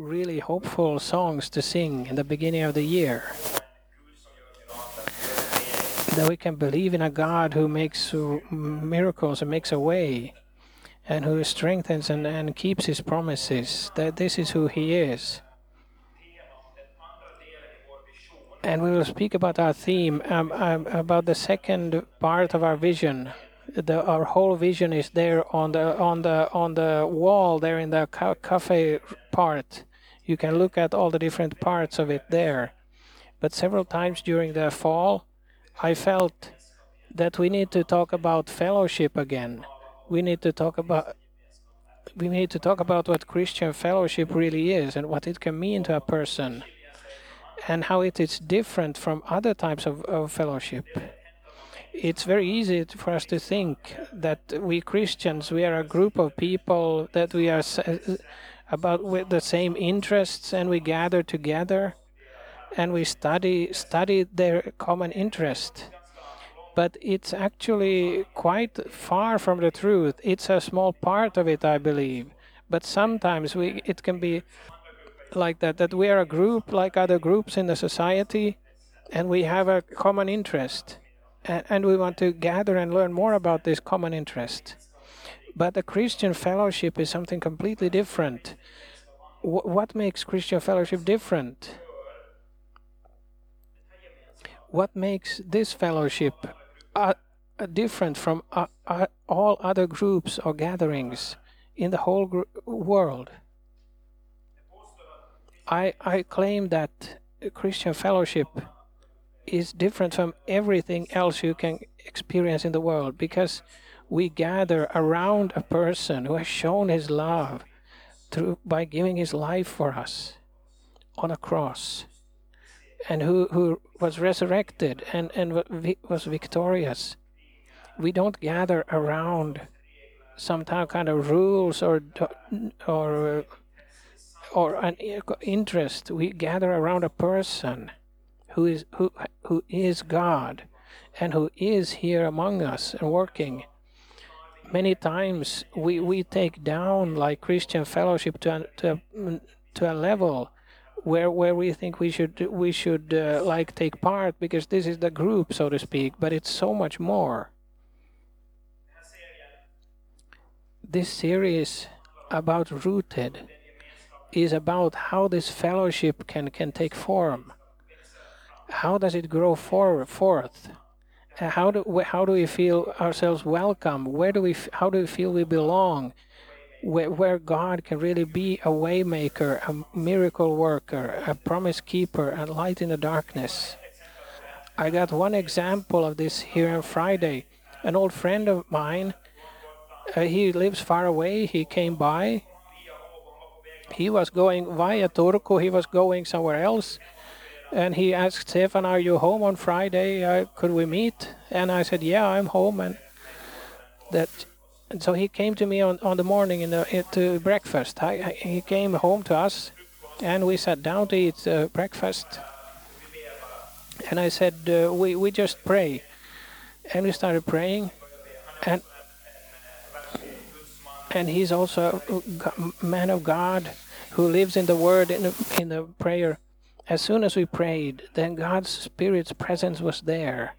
really hopeful songs to sing in the beginning of the year. That we can believe in a God who makes miracles and makes a way and who strengthens and, and keeps his promises, that this is who he is. And we will speak about our theme, um, um, about the second part of our vision. The, our whole vision is there on the on the on the wall there in the ca- cafe part. You can look at all the different parts of it there. But several times during the fall, I felt that we need to talk about fellowship again. We need to talk about we need to talk about what Christian fellowship really is and what it can mean to a person and how it is different from other types of, of fellowship. It's very easy for us to think that we Christians, we are a group of people that we are about with the same interests and we gather together and we study study their common interest. But it's actually quite far from the truth. It's a small part of it i believe. But sometimes we it can be like that that we are a group like other groups in the society and we have a common interest. And, and we want to gather and learn more about this common interest but the christian fellowship is something completely different. W- what makes christian fellowship different? What makes this fellowship uh, uh different from uh, uh, all other groups or gatherings in the whole gr- world? I, I claim that Christian fellowship is different from everything else you can experience in the world because we gather around a person who has shown his love through by giving his life for us on a cross and who, who was resurrected and, and was victorious. We don't gather around some kind of rules or or or an interest. We gather around a person who is who who is God and who is here among us and working. Many times we, we take down like Christian fellowship to a, to a, to a level where where we think we should we should uh, like take part because this is the group so to speak but it's so much more this series about rooted is about how this fellowship can, can take form. How does it grow for, forth? How do, how do we feel ourselves welcome? Where do we, how do we feel we belong? Where, where God can really be a waymaker, a miracle worker, a promise keeper, a light in the darkness. I got one example of this here on Friday. An old friend of mine, uh, he lives far away. He came by he was going via Turku, he was going somewhere else. And he asked Stefan, Are you home on Friday? Uh, could we meet? And I said, Yeah, I'm home. And that and so he came to me on, on the morning in the, to breakfast. I, he came home to us and we sat down to eat uh, breakfast. And I said, uh, we, we just pray. And we started praying. And and he's also a man of God who lives in the Word in the, in the prayer. As soon as we prayed, then God's Spirit's presence was there.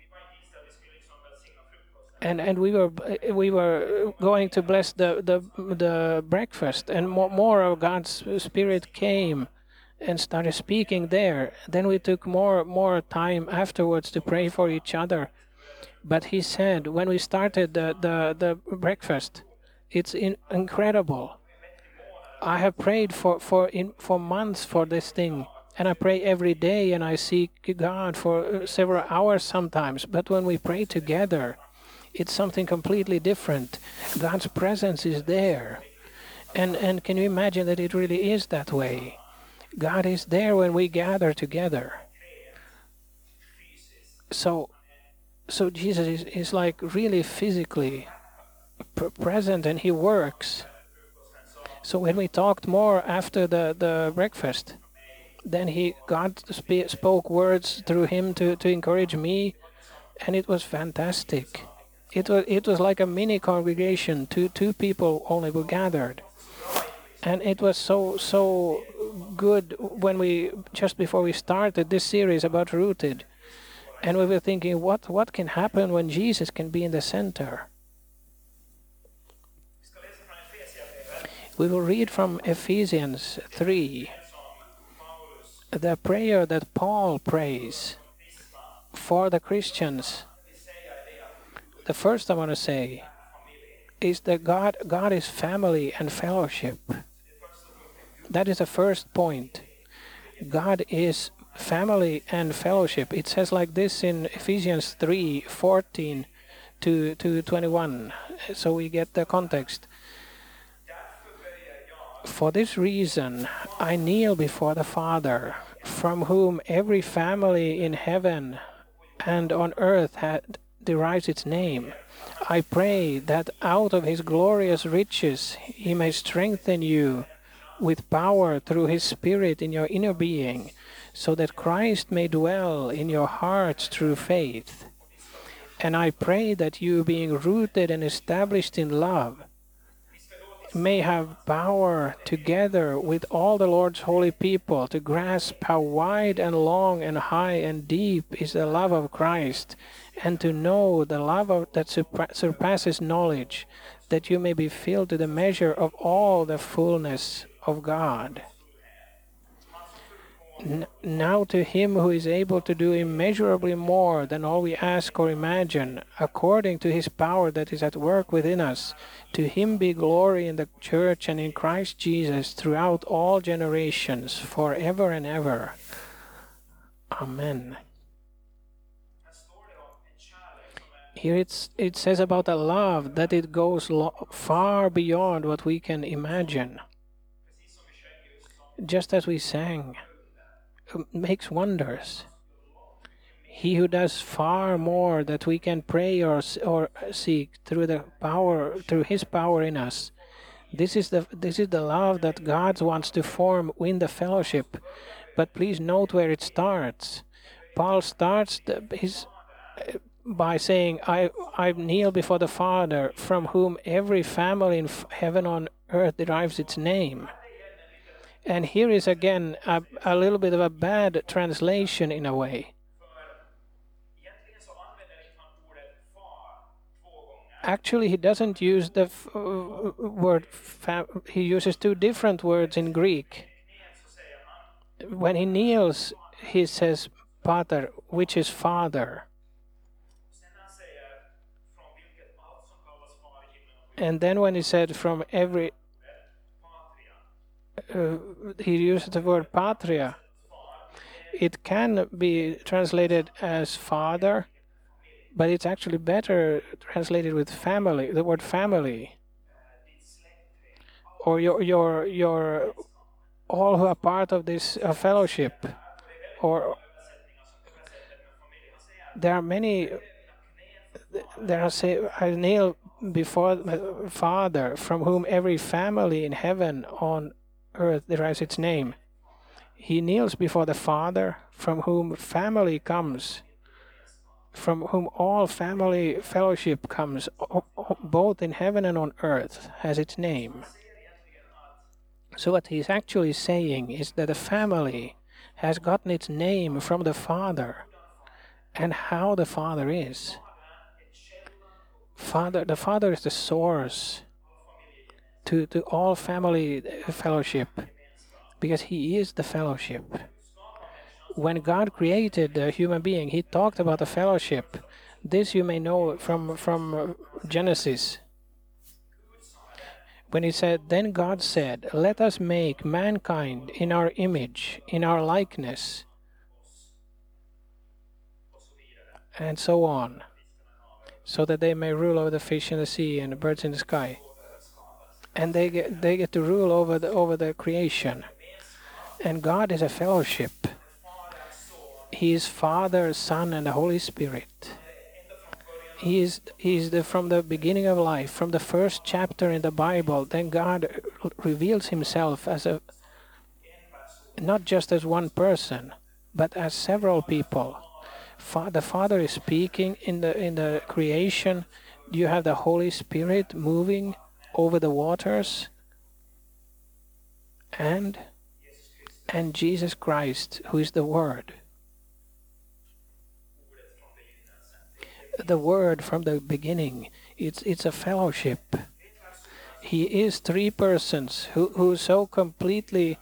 And, and we were we were going to bless the, the the breakfast and more, more of God's spirit came and started speaking there then we took more more time afterwards to pray for each other but he said when we started the the, the breakfast it's in, incredible. I have prayed for for in for months for this thing, and I pray every day, and I seek God for uh, several hours sometimes. But when we pray together, it's something completely different. God's presence is there, and and can you imagine that it really is that way? God is there when we gather together. So, so Jesus is, is like really physically present and he works. So when we talked more after the, the breakfast, then he God sp- spoke words through him to, to encourage me, and it was fantastic. It was it was like a mini congregation. Two two people only were gathered, and it was so so good when we just before we started this series about rooted, and we were thinking, what what can happen when Jesus can be in the center? We will read from Ephesians 3, the prayer that Paul prays for the Christians. The first I want to say is that God, God is family and fellowship. That is the first point. God is family and fellowship. It says like this in Ephesians 3 14 to, to 21. So we get the context. For this reason, I kneel before the Father, from whom every family in heaven and on earth had, derives its name. I pray that out of his glorious riches he may strengthen you with power through his Spirit in your inner being, so that Christ may dwell in your hearts through faith. And I pray that you, being rooted and established in love, may have power together with all the Lord's holy people to grasp how wide and long and high and deep is the love of Christ, and to know the love of, that surpasses knowledge, that you may be filled to the measure of all the fullness of God. Now to him who is able to do immeasurably more than all we ask or imagine, according to his power that is at work within us, to him be glory in the church and in Christ Jesus throughout all generations, forever and ever. Amen. Here it's, it says about a love that it goes far beyond what we can imagine. Just as we sang, makes wonders. He who does far more that we can pray or or seek through the power through His power in us. This is the this is the love that God wants to form in the fellowship. But please note where it starts. Paul starts the, his uh, by saying, I, I kneel before the Father, from whom every family in heaven on earth derives its name. And here is again a, a little bit of a bad translation in a way. Actually, he doesn't use the uh, word, he uses two different words in Greek. When he kneels, he says, Pater, which is Father. And then when he said from every, uh, he used the word patria. It can be translated as father, but it's actually better translated with family. The word family, or your your your all who are part of this uh, fellowship, or there are many. There are say I kneel before Father, from whom every family in heaven on earth derives its name. He kneels before the Father, from whom family comes, from whom all family fellowship comes, both in heaven and on earth, has its name. So, what he's actually saying is that the family has gotten its name from the Father and how the Father is. Father, the Father is the source to, to all family fellowship because He is the fellowship. When God created the human being, He talked about the fellowship. This you may know from, from Genesis. When He said, Then God said, Let us make mankind in our image, in our likeness, and so on so that they may rule over the fish in the sea and the birds in the sky. And they get they get to rule over the over the creation. And God is a fellowship. He is Father, Son, and the Holy Spirit. He is he is the from the beginning of life, from the first chapter in the Bible. Then God reveals Himself as a not just as one person, but as several people the Father is speaking in the in the creation. Do you have the Holy Spirit moving over the waters, and and Jesus Christ, who is the Word. The Word from the beginning. It's it's a fellowship. He is three persons who, who so completely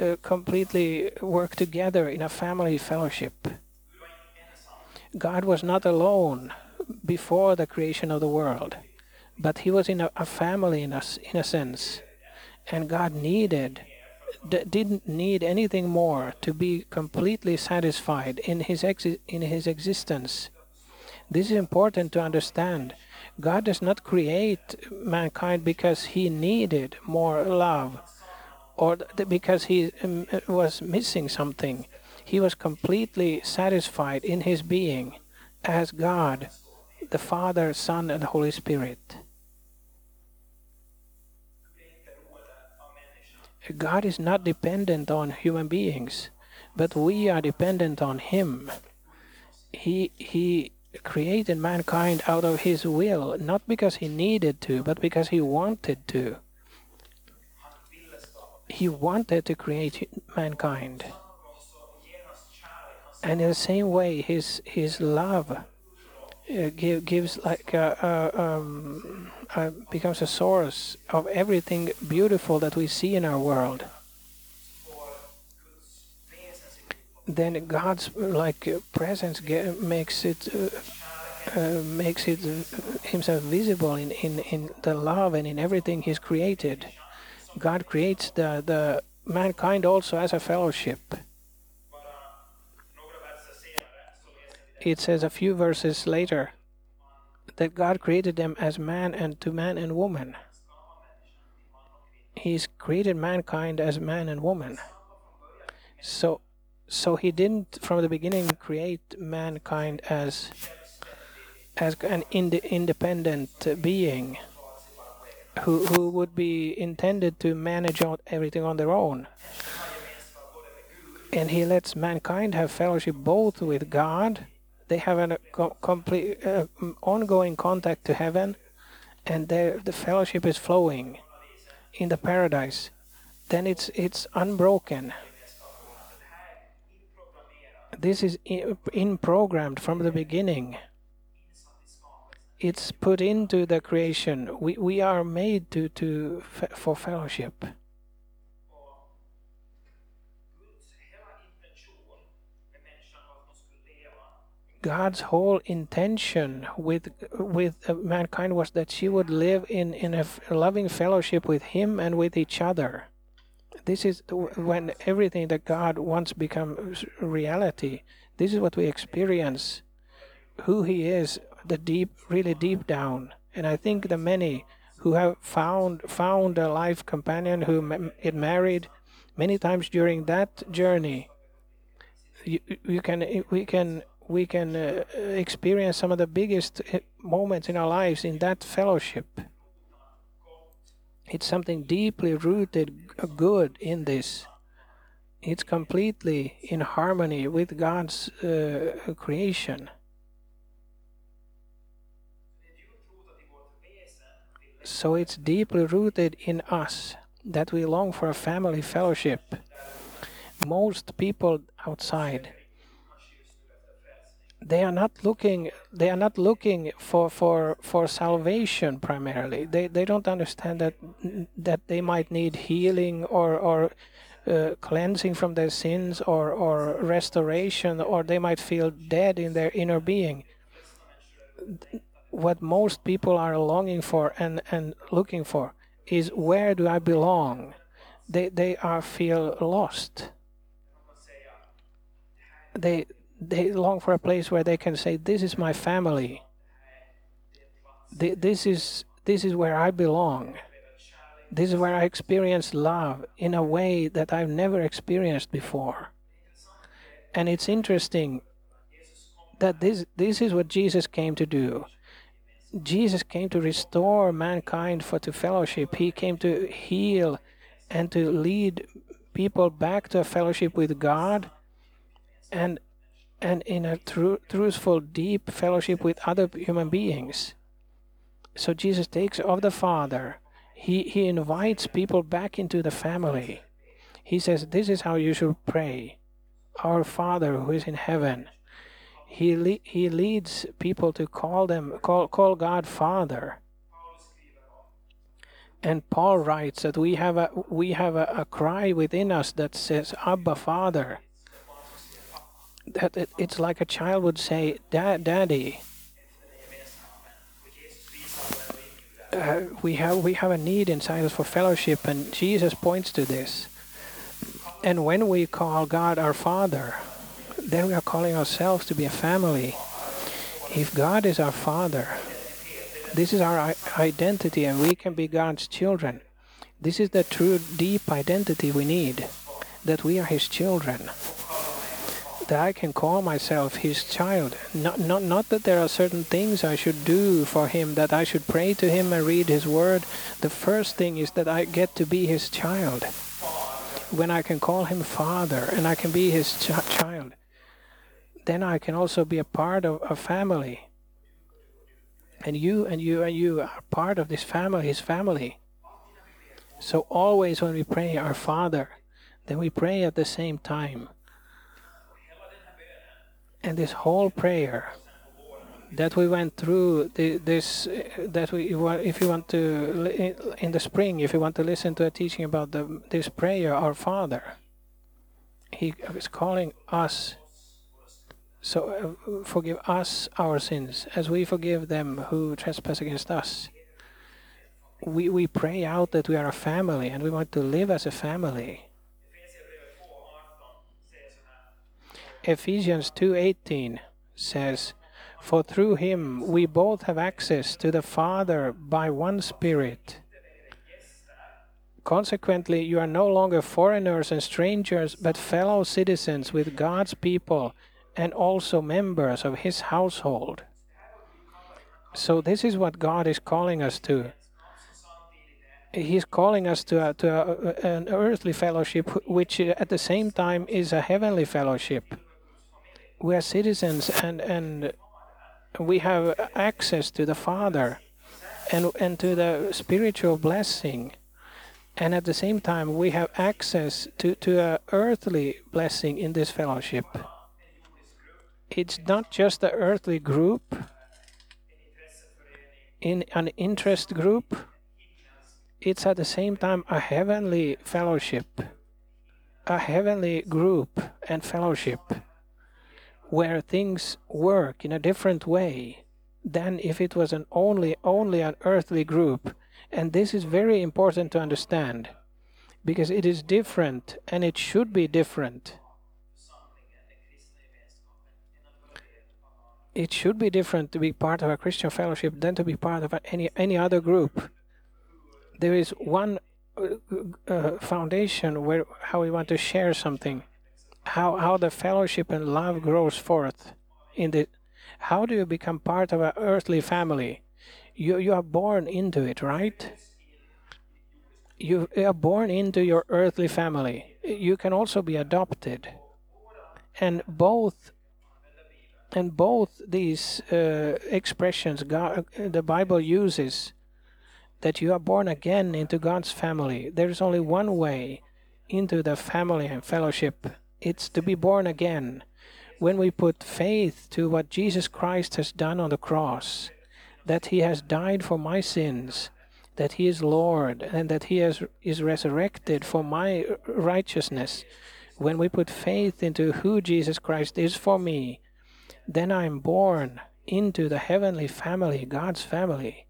uh, completely work together in a family fellowship. God was not alone before the creation of the world, but he was in a, a family in a, in a sense. And God needed didn't need anything more to be completely satisfied in his exi- in his existence. This is important to understand. God does not create mankind because he needed more love or th- because he um, was missing something. He was completely satisfied in his being as God, the Father, Son, and Holy Spirit. God is not dependent on human beings, but we are dependent on Him. He, he created mankind out of His will, not because He needed to, but because He wanted to. He wanted to create mankind. And in the same way, His, his love uh, give, gives like a, a, um, uh, becomes a source of everything beautiful that we see in our world. Then God's like presence ge- makes it uh, uh, makes it uh, Himself visible in, in, in the love and in everything He's created. God creates the, the mankind also as a fellowship. It says a few verses later that God created them as man and to man and woman. He's created mankind as man and woman. So so he didn't from the beginning create mankind as as an ind- independent being who, who would be intended to manage all, everything on their own. And he lets mankind have fellowship both with God they have a co- complete uh, ongoing contact to heaven and the fellowship is flowing in the paradise. Then it's it's unbroken. This is in, in programmed from the beginning. It's put into the creation. We, we are made to to for fellowship God's whole intention with with uh, mankind was that she would live in in a loving fellowship with Him and with each other. This is when everything that God wants becomes reality. This is what we experience. Who He is, the deep, really deep down. And I think the many who have found found a life companion who get married many times during that journey you, you can we can we can uh, experience some of the biggest uh, moments in our lives in that fellowship. It's something deeply rooted good in this. It's completely in harmony with God's uh, creation. So it's deeply rooted in us that we long for a family fellowship. Most people outside they are not looking they are not looking for for for salvation primarily. They they don't understand that that they might need healing or or uh, cleansing from their sins or or restoration or they might feel dead in their inner being. What most people are longing for and and looking for is where do i belong? They they are feel lost. They they long for a place where they can say, "This is my family. This is this is where I belong. This is where I experience love in a way that I've never experienced before." And it's interesting that this this is what Jesus came to do. Jesus came to restore mankind for to fellowship. He came to heal and to lead people back to a fellowship with God and and in a tru- truthful, deep fellowship with other human beings. So Jesus takes of the Father. He, he invites people back into the family. He says, This is how you should pray. Our Father who is in heaven. He, le- he leads people to call them call, call God Father. And Paul writes that we have a we have a, a cry within us that says Abba Father. That it, it's like a child would say, Dad, Daddy. Uh, we have we have a need inside us for fellowship, and Jesus points to this. And when we call God our Father, then we are calling ourselves to be a family. If God is our Father, this is our identity, and we can be God's children. This is the true deep identity we need that we are His children. That I can call myself His child. Not, not, not that there are certain things I should do for Him, that I should pray to Him and read His Word. The first thing is that I get to be His child. When I can call Him Father and I can be His ch- child, then I can also be a part of a family. And you and you and you are part of this family, His family. So always when we pray our Father, then we pray at the same time. And this whole prayer that we went through the, this that we if you want to in the spring if you want to listen to a teaching about the, this prayer our father he is calling us so uh, forgive us our sins as we forgive them who trespass against us. We, we pray out that we are a family and we want to live as a family Ephesians 2:18 says for through him we both have access to the Father by one Spirit. Consequently, you are no longer foreigners and strangers, but fellow citizens with God's people and also members of his household. So, this is what God is calling us to. He's calling us to, a, to a, an earthly fellowship, which at the same time is a heavenly fellowship. We are citizens and, and we have access to the Father and, and to the spiritual blessing. And at the same time, we have access to, to a earthly blessing in this fellowship. It's not just the earthly group, in an interest group, it's at the same time a heavenly fellowship, a heavenly group and fellowship where things work in a different way than if it was an only only an earthly group. And this is very important to understand because it is different and it should be different. It should be different to be part of a christian fellowship than to be part of any any other group. There is one uh, foundation where how we want to share something how how the fellowship and love grows forth in the how do you become part of an earthly family? You you are born into it right? You are born into your earthly family. You can also be adopted. And both and both these uh, expressions God, the bible uses that you are born again into god's family. There is only one way into the family and fellowship it's to be born again. When we put faith to what Jesus Christ has done on the cross, that he has died for my sins, that he is Lord, and that he has, is resurrected for my righteousness, when we put faith into who Jesus Christ is for me, then I am born into the heavenly family, God's family.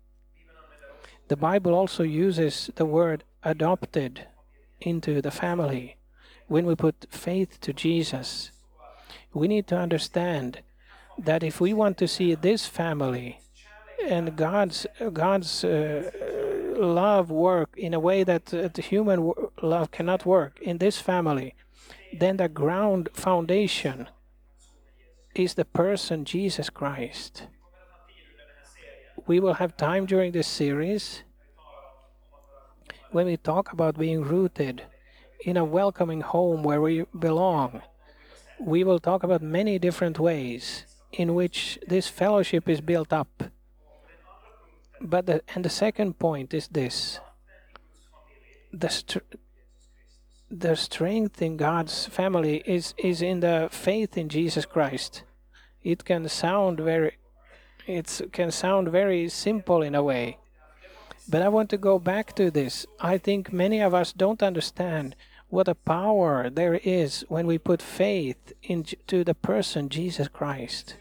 The Bible also uses the word adopted into the family when we put faith to Jesus, we need to understand that if we want to see this family and God's God's uh, love work in a way that uh, the human love cannot work in this family, then the ground foundation is the person Jesus Christ. We will have time during this series when we talk about being rooted in a welcoming home where we belong. We will talk about many different ways in which this fellowship is built up. But the, and the second point is this: the the strength in God's family is, is in the faith in Jesus Christ. It can sound very it can sound very simple in a way. But I want to go back to this. I think many of us don't understand what a power there is when we put faith into the person Jesus Christ.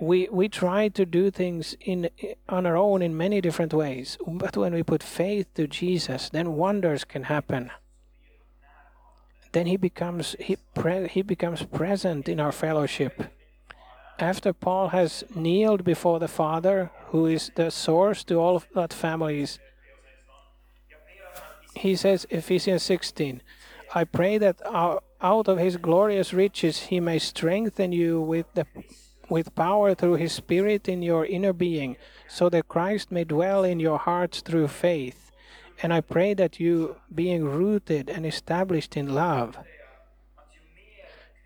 We we try to do things in on our own in many different ways, but when we put faith to Jesus, then wonders can happen. Then he becomes he pre, he becomes present in our fellowship after Paul has kneeled before the Father, who is the source to all of that families, he says, Ephesians 16, I pray that out of his glorious riches he may strengthen you with the with power through his spirit in your inner being, so that Christ may dwell in your hearts through faith. And I pray that you, being rooted and established in love,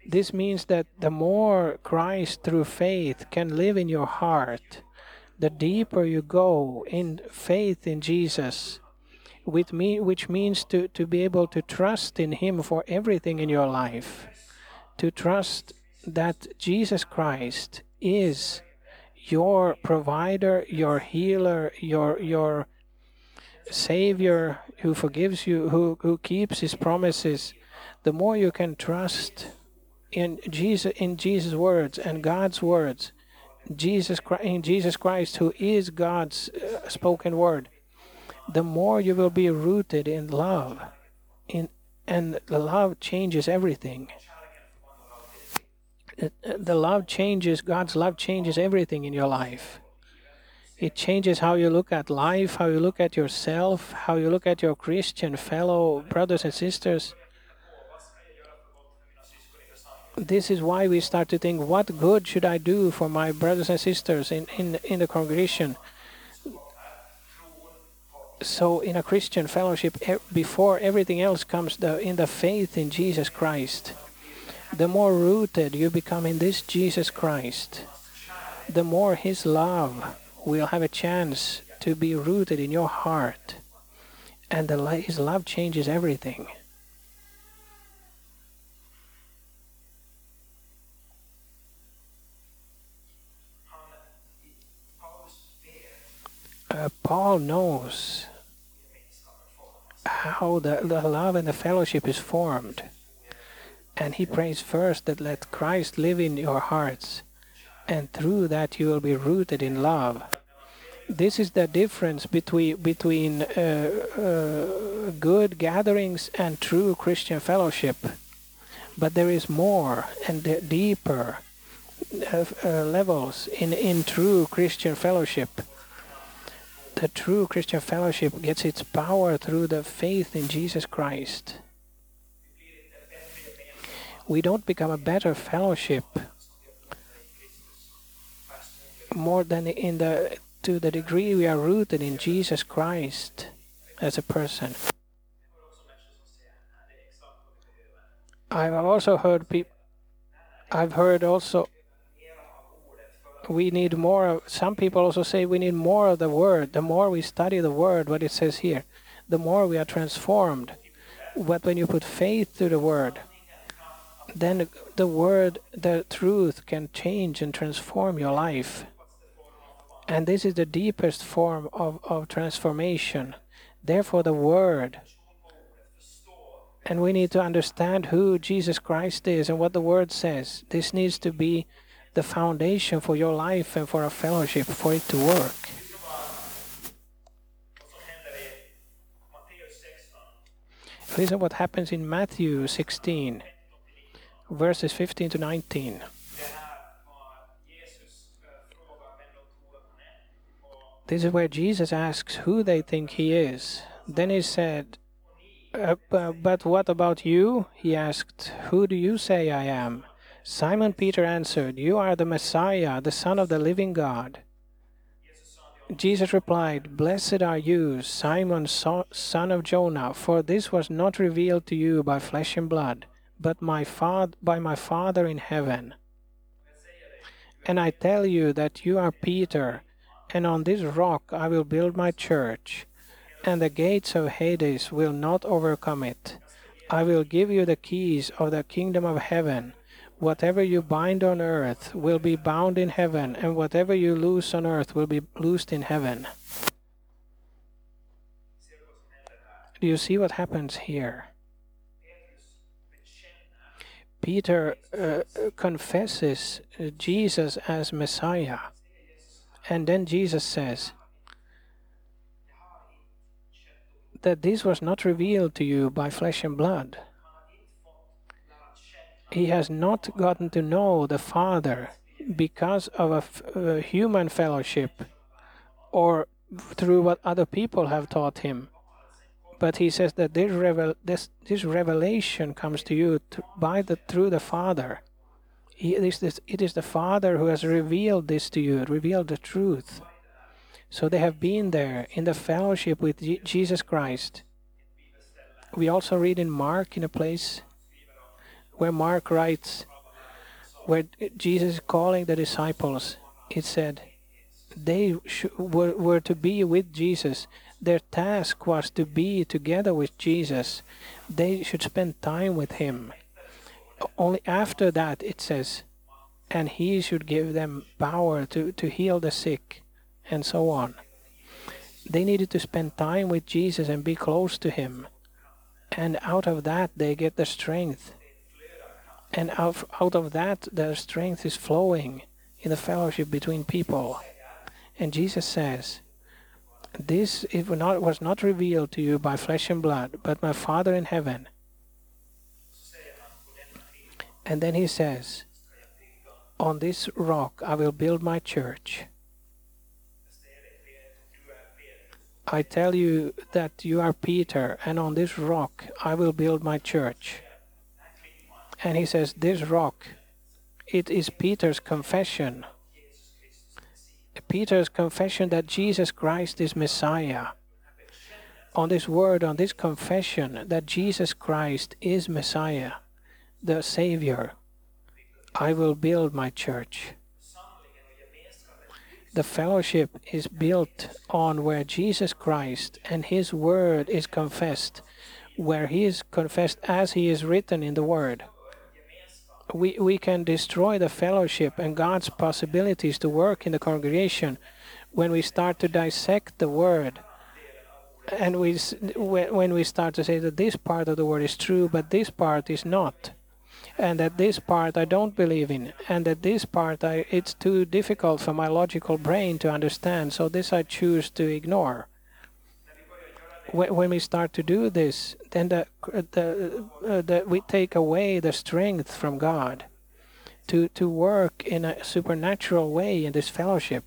this means that the more Christ through faith can live in your heart, the deeper you go in faith in Jesus, with me, which means to, to be able to trust in Him for everything in your life, to trust that Jesus Christ is your provider, your healer, your your savior who forgives you, who, who keeps his promises, the more you can trust in Jesus in Jesus' words and God's words, Jesus Christ, in Jesus Christ, who is God's uh, spoken word, the more you will be rooted in love, in and the love changes everything. Uh, the love changes God's love changes everything in your life. It changes how you look at life, how you look at yourself, how you look at your Christian fellow brothers and sisters this is why we start to think what good should I do for my brothers and sisters in, in, in the congregation. So, in a Christian fellowship, before everything else comes the, in the faith in Jesus Christ, the more rooted you become in this Jesus Christ, the more His love will have a chance to be rooted in your heart. And the, His love changes everything. Uh, Paul knows how the, the love and the fellowship is formed. And he prays first that let Christ live in your hearts, and through that you will be rooted in love. This is the difference between between uh, uh, good gatherings and true Christian fellowship. But there is more and deeper uh, uh, levels in in true Christian fellowship the true Christian fellowship gets its power through the faith in Jesus Christ. We don't become a better fellowship more than in the to the degree we are rooted in Jesus Christ as a person. I've also heard people. I've heard also we need more some people also say we need more of the word. The more we study the word what it says here the more we are transformed. But when you put faith to the word then the word the truth can change and transform your life. And this is the deepest form of, of transformation. Therefore the word and we need to understand who jesus christ is and what the word says. This needs to be the foundation for your life and for a fellowship for it to work. Listen what happens in Matthew 16, verses 15 to 19. This is where Jesus asks who they think he is. Then he said, uh, But what about you? He asked, Who do you say I am? Simon Peter answered, You are the Messiah, the Son of the living God. Jesus replied, Blessed are you, Simon, son of Jonah, for this was not revealed to you by flesh and blood, but my by my Father in heaven. And I tell you that you are Peter, and on this rock I will build my church, and the gates of Hades will not overcome it. I will give you the keys of the kingdom of heaven. Whatever you bind on earth will be bound in heaven, and whatever you loose on earth will be loosed in heaven. Do you see what happens here? Peter uh, confesses uh, Jesus as Messiah. And then Jesus says that this was not revealed to you by flesh and blood. He has not gotten to know the Father because of a, f- a human fellowship or through what other people have taught him but he says that this, revel, this, this revelation comes to you by the through the Father. He, it, is this, it is the Father who has revealed this to you, revealed the truth. So they have been there in the fellowship with Jesus Christ. We also read in Mark in a place where Mark writes, where Jesus is calling the disciples, it said, they were, were to be with Jesus their task was to be together with Jesus. They should spend time with Him. Only after that, it says, and He should give them power to, to heal the sick, and so on. They needed to spend time with Jesus and be close to Him. And out of that, they get the strength. And out, out of that, their strength is flowing in the fellowship between people. And Jesus says, this not, was not revealed to you by flesh and blood, but my Father in heaven. And then he says, On this rock I will build my church. I tell you that you are Peter, and on this rock I will build my church. And he says, This rock, it is Peter's confession Peter's confession that Jesus Christ is Messiah. On this word, on this confession that Jesus Christ is Messiah, the Savior, I will build my church. The fellowship is built on where Jesus Christ and His Word is confessed, where He is confessed as He is written in the Word we, we can destroy the fellowship and God's possibilities to work in the congregation when we start to dissect the word. And we when we start to say that this part of the word is true but this part is not. And that this part I don't believe in. And that this part I, it's too difficult for my logical brain to understand. So this I choose to ignore when we start to do this, then the, the, uh, the, we take away the strength from God to, to work in a supernatural way in this fellowship.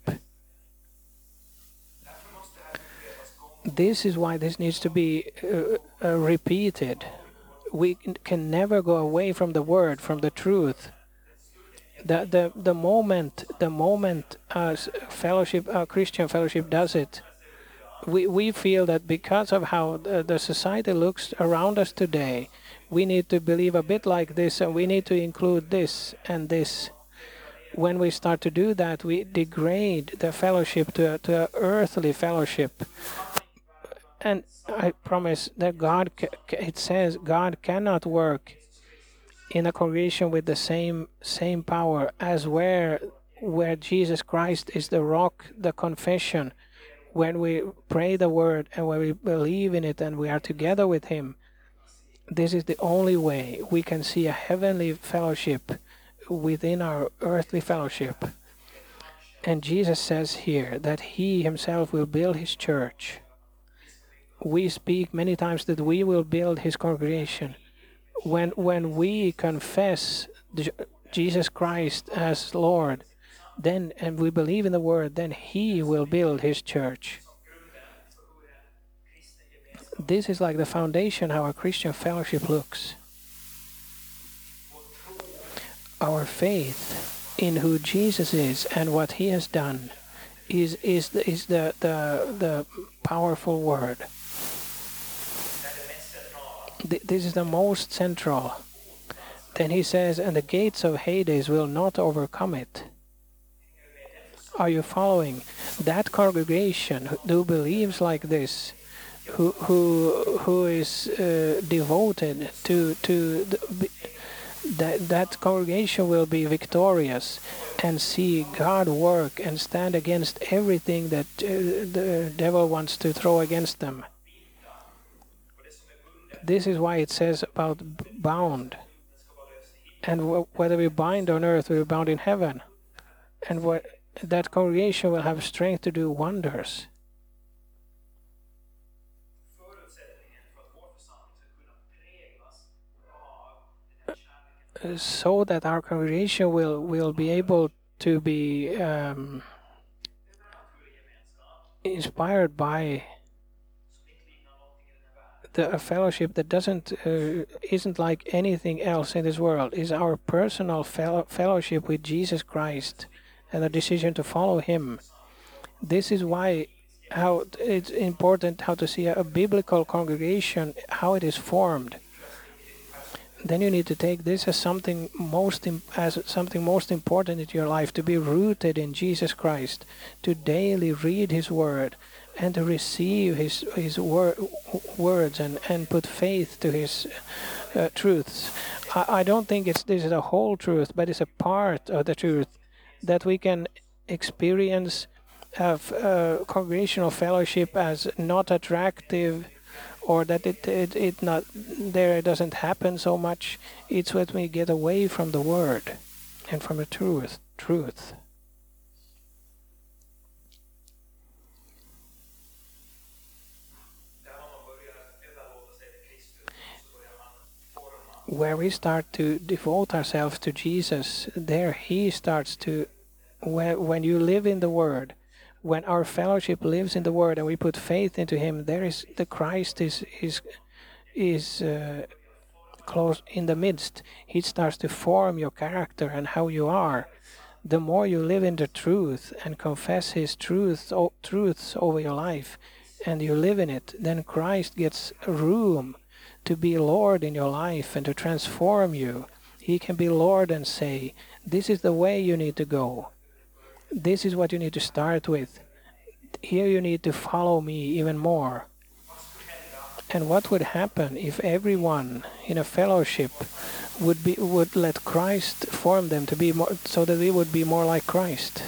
This is why this needs to be uh, uh, repeated. We can never go away from the word, from the truth. The, the, the moment the moment as fellowship, uh, Christian fellowship does it, we, we feel that because of how the, society looks around us today, we need to believe a bit like this and we need to include this and this. When we start to do that, we degrade the fellowship to to earthly fellowship. And I promise that God, it says God cannot work in a congregation with the same same power as where where Jesus Christ is the rock, the confession when we pray the word and when we believe in it and we are together with Him, this is the only way we can see a heavenly fellowship within our earthly fellowship. And Jesus says here that He Himself will build His church. We speak many times that we will build His congregation. When, when we confess Jesus Christ as Lord, then and we believe in the word, then he will build his church. This is like the foundation how a Christian fellowship looks. Our faith in who Jesus is and what he has done is is the, is the, the the powerful word. This is the most central. Then he says, and the gates of Hades will not overcome it. Are you following? That congregation who believes like this, who who who is uh, devoted to to the, that that congregation will be victorious and see God work and stand against everything that uh, the devil wants to throw against them. This is why it says about bound. And whether we bind on earth, we are bound in heaven. And what that congregation will have strength to do wonders. so that our congregation will will be able to be um, inspired by the a fellowship that doesn't uh, isn't like anything else in this world is our personal fellow, fellowship with Jesus Christ and the decision to follow him. This is why how it's important how to see a, a biblical congregation how it is formed. Then you need to take this as something most as something most important in your life to be rooted in Jesus Christ to daily read his word and to receive his his wor words and and put faith to his uh, truths. I, I don't think it's this is a whole truth but it's a part of the truth that we can experience of uh, congregational fellowship as not attractive or that it, it, it not there doesn't happen so much. It's when we get away from the word and from the truth. Truth. Where we start to devote ourselves to Jesus, there He starts to. When, when you live in the Word, when our fellowship lives in the Word and we put faith into Him, there is the Christ is is is uh, close in the midst. He starts to form your character and how you are. The more you live in the truth and confess His truth, o- truths over your life, and you live in it, then Christ gets room to be Lord in your life and to transform you. He can be Lord and say, "This is the way you need to go." This is what you need to start with. Here you need to follow me even more. And what would happen if everyone in a fellowship would be would let Christ form them to be more so that we would be more like Christ?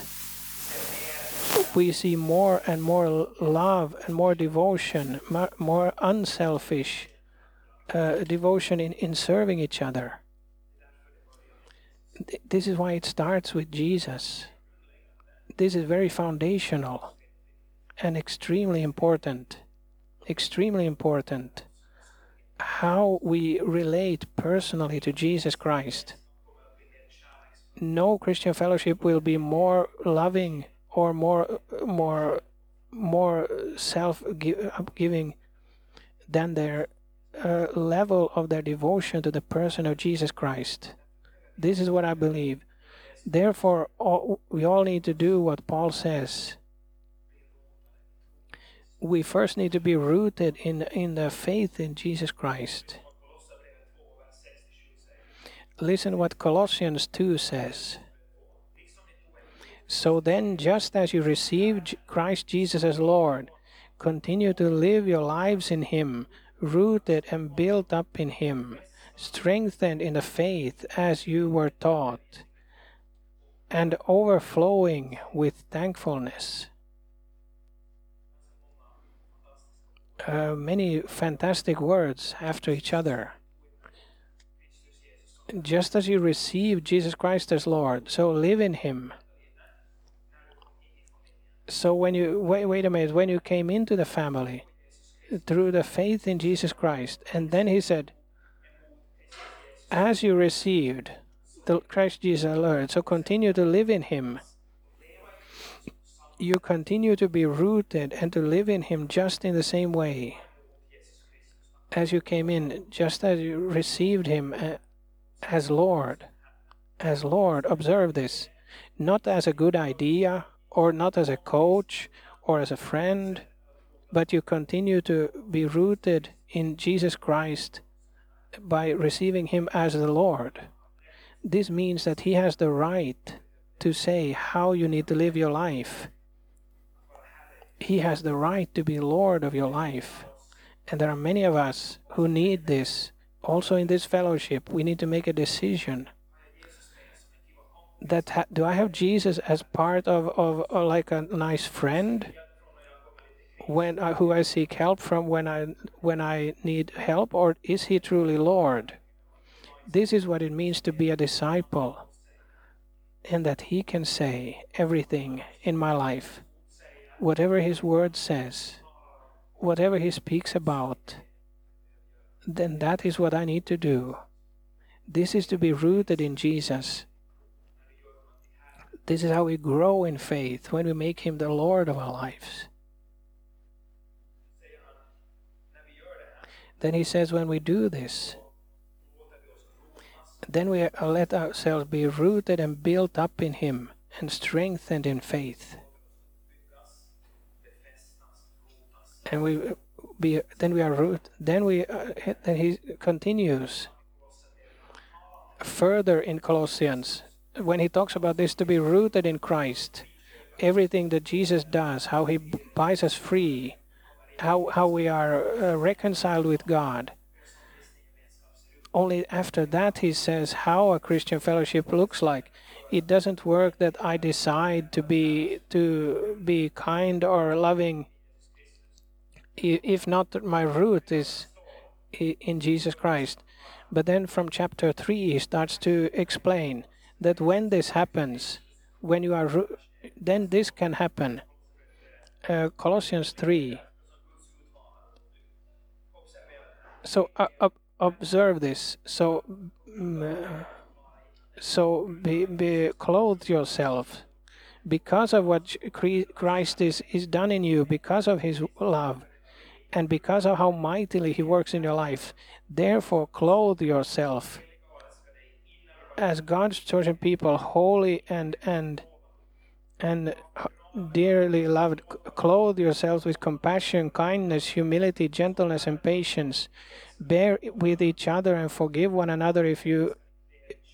We see more and more love and more devotion, more unselfish uh, devotion in, in serving each other. This is why it starts with Jesus this is very foundational and extremely important. Extremely important. How we relate personally to Jesus Christ. No Christian fellowship will be more loving or more more more self-giving than their uh, level of their devotion to the person of Jesus Christ. This is what I believe. Therefore, all, we all need to do what Paul says. We first need to be rooted in, in the faith in Jesus Christ. Listen what Colossians 2 says. So then, just as you received Christ Jesus as Lord, continue to live your lives in Him, rooted and built up in Him, strengthened in the faith as you were taught and overflowing with thankfulness. Uh, many fantastic words after each other. Just as you receive Jesus Christ as Lord, so live in Him. So when you wait, wait a minute, when you came into the family through the faith in Jesus Christ, and then He said, as you received the Christ Jesus Lord. So continue to live in Him. You continue to be rooted and to live in Him just in the same way as you came in, just as you received Him uh, as Lord. As Lord, observe this. Not as a good idea, or not as a coach, or as a friend, but you continue to be rooted in Jesus Christ by receiving Him as the Lord. This means that he has the right to say how you need to live your life. He has the right to be Lord of your life. And there are many of us who need this. Also, in this fellowship, we need to make a decision that ha- do I have Jesus as part of, of, of like a nice friend when I, who I seek help from when I when I need help, or is He truly Lord? This is what it means to be a disciple, and that He can say everything in my life, whatever His Word says, whatever He speaks about. Then that is what I need to do. This is to be rooted in Jesus. This is how we grow in faith when we make Him the Lord of our lives. Then he says, when we do this, then we let ourselves be rooted and built up in Him and strengthened in faith. And we be then we are root. Then we uh, then he continues further in Colossians when he talks about this to be rooted in Christ. Everything that Jesus does, how he buys us free, how how we are uh, reconciled with God. Only after that he says how a Christian fellowship looks like. It doesn't work that I decide to be to be kind or loving. If not, my root is in Jesus Christ. But then from chapter three he starts to explain that when this happens, when you are, then this can happen. Uh, Colossians three so uh, observe this. So, so be, be clothe yourself because of what Christ is, is done in you, because of His love, and because of how mightily He works in your life. Therefore, clothe yourself as God's chosen people, holy and and and dearly loved, clothe yourselves with compassion, kindness, humility, gentleness, and patience. Bear with each other and forgive one another if you,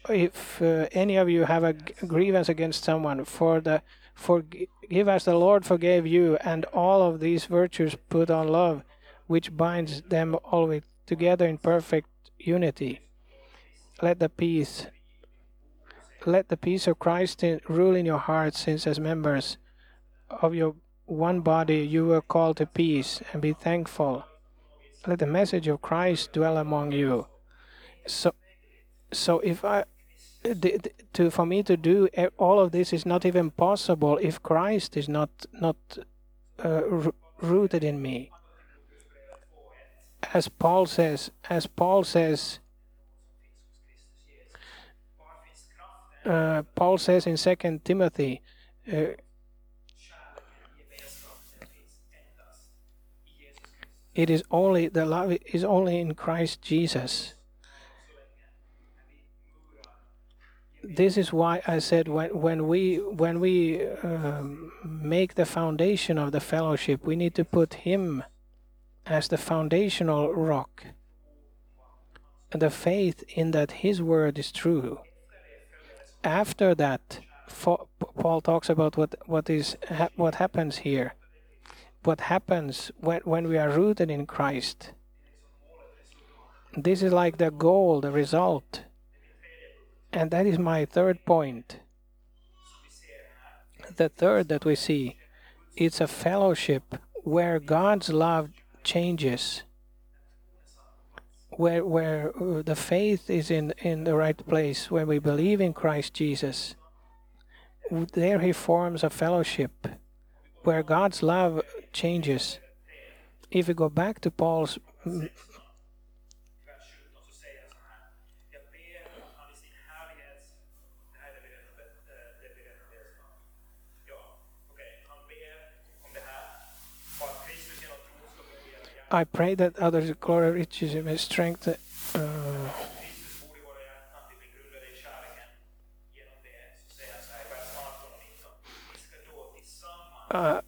if uh, any of you have a grievance against someone. For the forgive as the Lord forgave you, and all of these virtues put on love, which binds them always together in perfect unity. Let the peace let the peace of Christ in, rule in your hearts, since as members of your one body you were called to peace and be thankful. Let the message of Christ dwell among you. So, so if I, to for me to do all of this is not even possible if Christ is not not uh, rooted in me. As Paul says, as Paul says. Uh, Paul says in Second Timothy, uh, It is only the love is only in Christ Jesus. This is why I said when when we when we um, make the foundation of the fellowship, we need to put Him as the foundational rock. And the faith in that His word is true. After that, Paul talks about what what is what happens here what happens when, when we are rooted in Christ. This is like the goal, the result. And that is my third point. The third that we see, it's a fellowship where God's love changes, where, where uh, the faith is in, in the right place, where we believe in Christ Jesus. There he forms a fellowship where God's love changes. If we go back to Paul's I pray that others glory riches in strength. Uh, uh,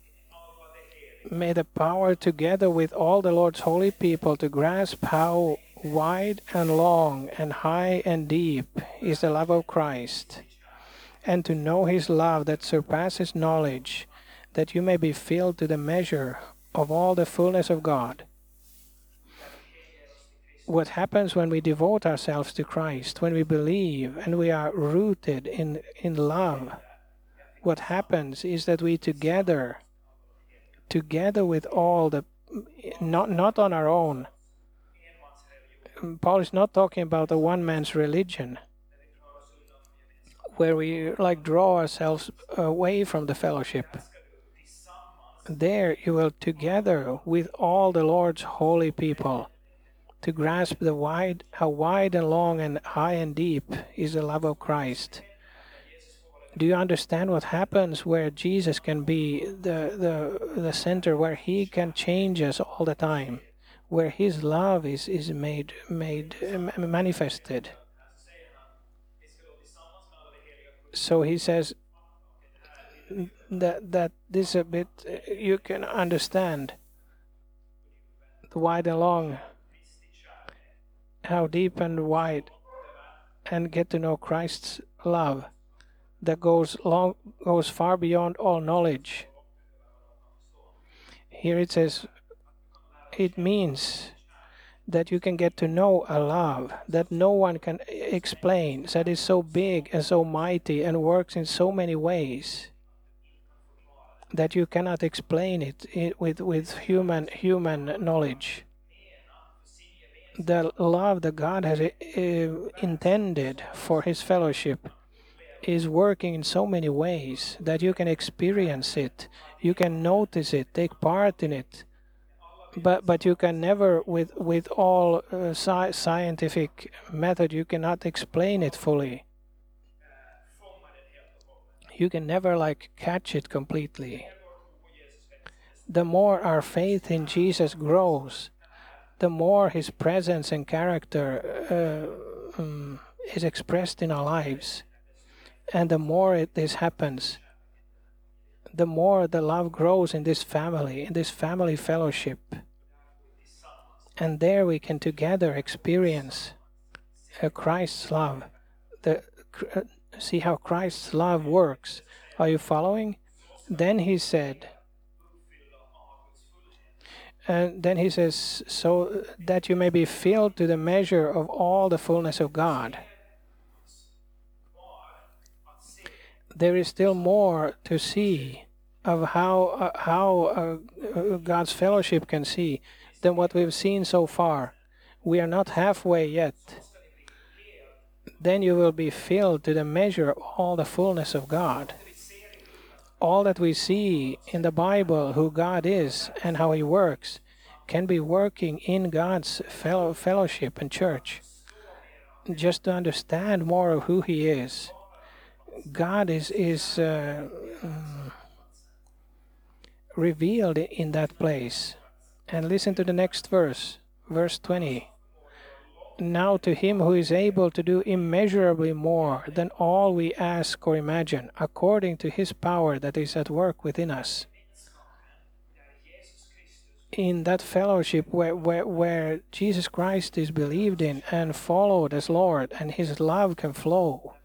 may the power together with all the Lord's holy people to grasp how wide and long and high and deep is the love of Christ, and to know his love that surpasses knowledge, that you may be filled to the measure of all the fullness of God. what happens when we devote ourselves to Christ, when we believe and we are rooted in, in love, what happens is that we together, together with all the, not, not on our own, Paul is not talking about a one man's religion where we like draw ourselves away from the fellowship. There you will together with all the Lord's holy people to grasp the wide how wide and long and high and deep is the love of Christ. Do you understand what happens where Jesus can be the, the, the center, where he can change us all the time, where his love is, is made, made um, manifested? So he says that, that this a bit uh, you can understand the wide and long how deep and wide and get to know Christ's love that goes long goes far beyond all knowledge. Here it says it means that you can get to know a love that no one can explain, that is so big and so mighty and works in so many ways that you cannot explain it with, with human human knowledge the love that God has uh, intended for His fellowship is working in so many ways that you can experience it, you can notice it, take part in it, but but you can never, with with all uh, sci- scientific method, you cannot explain it fully. You can never like catch it completely. The more our faith in Jesus grows, the more his presence and character uh, um, is expressed in our lives, and the more it, this happens, the more the love grows in this family, in this family fellowship. And there we can together experience uh, Christ's love. The, uh, see how Christ's love works. Are you following? Then he said, and then he says, so that you may be filled to the measure of all the fullness of God. There is still more to see of how uh, how uh, God's fellowship can see than what we've seen so far. We are not halfway yet. Then you will be filled to the measure of all the fullness of God all that we see in the Bible, who God is and how He works, can be working in God's fellow fellowship and church. Just to understand more of who He is, God is is uh, um, revealed in that place. And listen to the next verse, verse twenty. Now to him who is able to do immeasurably more than all we ask or imagine, according to his power that is at work within us. In that fellowship where, where, where Jesus Christ is believed in and followed as Lord, and his love can flow,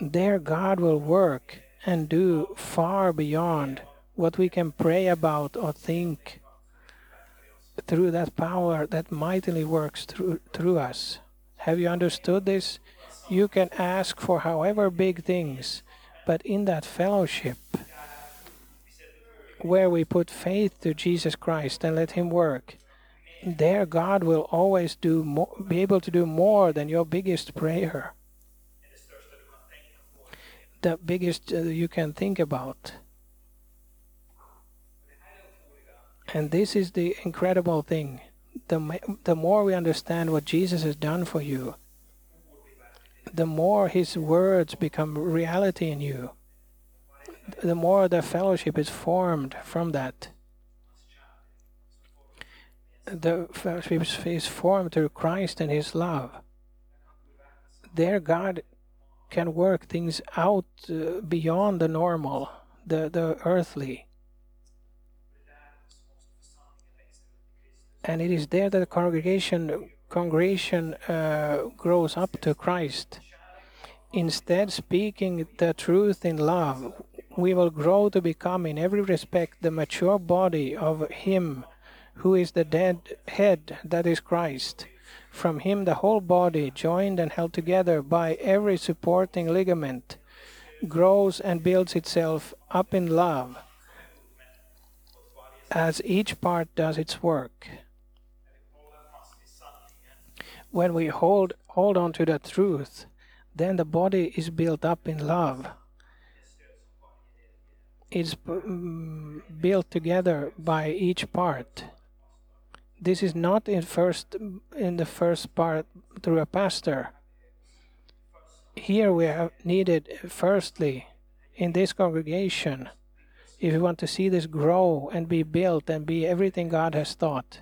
there God will work and do far beyond what we can pray about or think through that power that mightily works through, through us. Have you understood this? You can ask for however big things, but in that fellowship, where we put faith to Jesus Christ and let Him work, there God will always do more, be able to do more than your biggest prayer, the biggest uh, you can think about. And this is the incredible thing. The, the more we understand what Jesus has done for you, the more his words become reality in you, the more the fellowship is formed from that. The fellowship is formed through Christ and his love. There, God can work things out uh, beyond the normal, the, the earthly and it is there that the congregation congregation uh, grows up to Christ. Instead, speaking the truth in love, we will grow to become, in every respect, the mature body of Him who is the dead head, that is Christ. From him, the whole body, joined and held together by every supporting ligament, grows and builds itself up in love as each part does its work. When we hold, hold on to the truth, then the body is built up in love. It's mm, built together by each part. This is not in first in the first part through a pastor. Here we have needed firstly in this congregation if we want to see this grow and be built and be everything God has thought,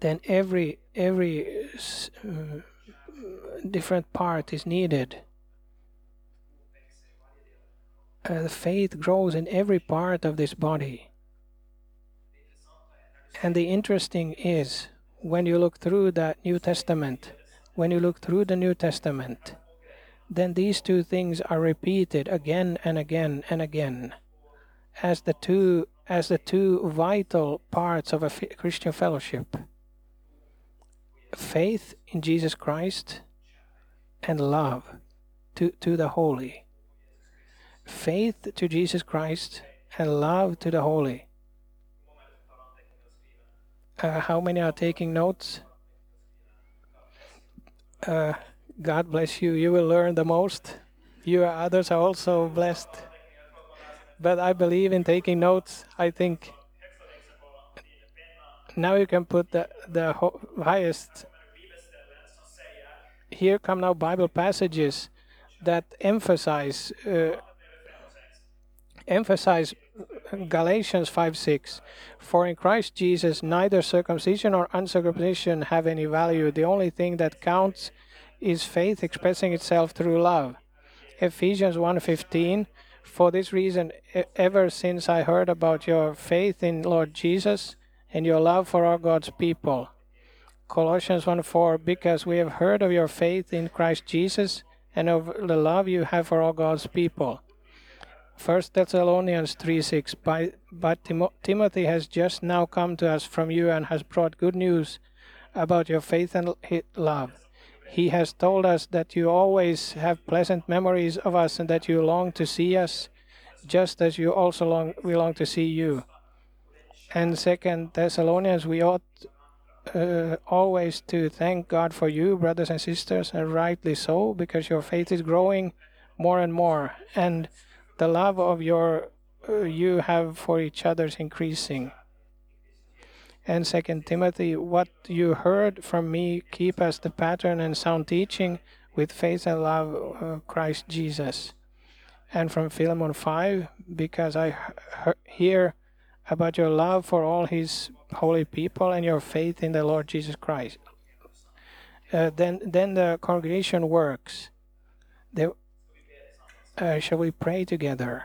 then every every uh, different part is needed. Uh, faith grows in every part of this body. And the interesting is when you look through the New Testament, when you look through the New Testament, then these two things are repeated again and again and again as the two as the two vital parts of a Christian fellowship faith in Jesus Christ and love to, to the holy faith to Jesus Christ and love to the holy uh, how many are taking notes uh, God bless you. You will learn the most. You others are also blessed. But I believe in taking notes. I think now you can put the, the highest. Here come now Bible passages that emphasize uh, emphasize Galatians 5 6. For in Christ Jesus, neither circumcision nor uncircumcision have any value. The only thing that counts is faith expressing itself through love. Ephesians 1:15 For this reason ever since I heard about your faith in Lord Jesus and your love for all God's people. Colossians 1:4 Because we have heard of your faith in Christ Jesus and of the love you have for all God's people. 1 Thessalonians 3:6 But Timothy has just now come to us from you and has brought good news about your faith and love he has told us that you always have pleasant memories of us and that you long to see us, just as you also long we long to see you. And second Thessalonians, we ought uh, always to thank God for you, brothers and sisters, and rightly so, because your faith is growing more and more, and the love of your uh, you have for each other is increasing. And second timothy what you heard from me keep as the pattern and sound teaching with faith and love of christ jesus. And from philemon 5 because i hear about your love for all his holy people and your faith in the lord jesus christ. Uh, then then the congregation works. They, uh, shall we pray together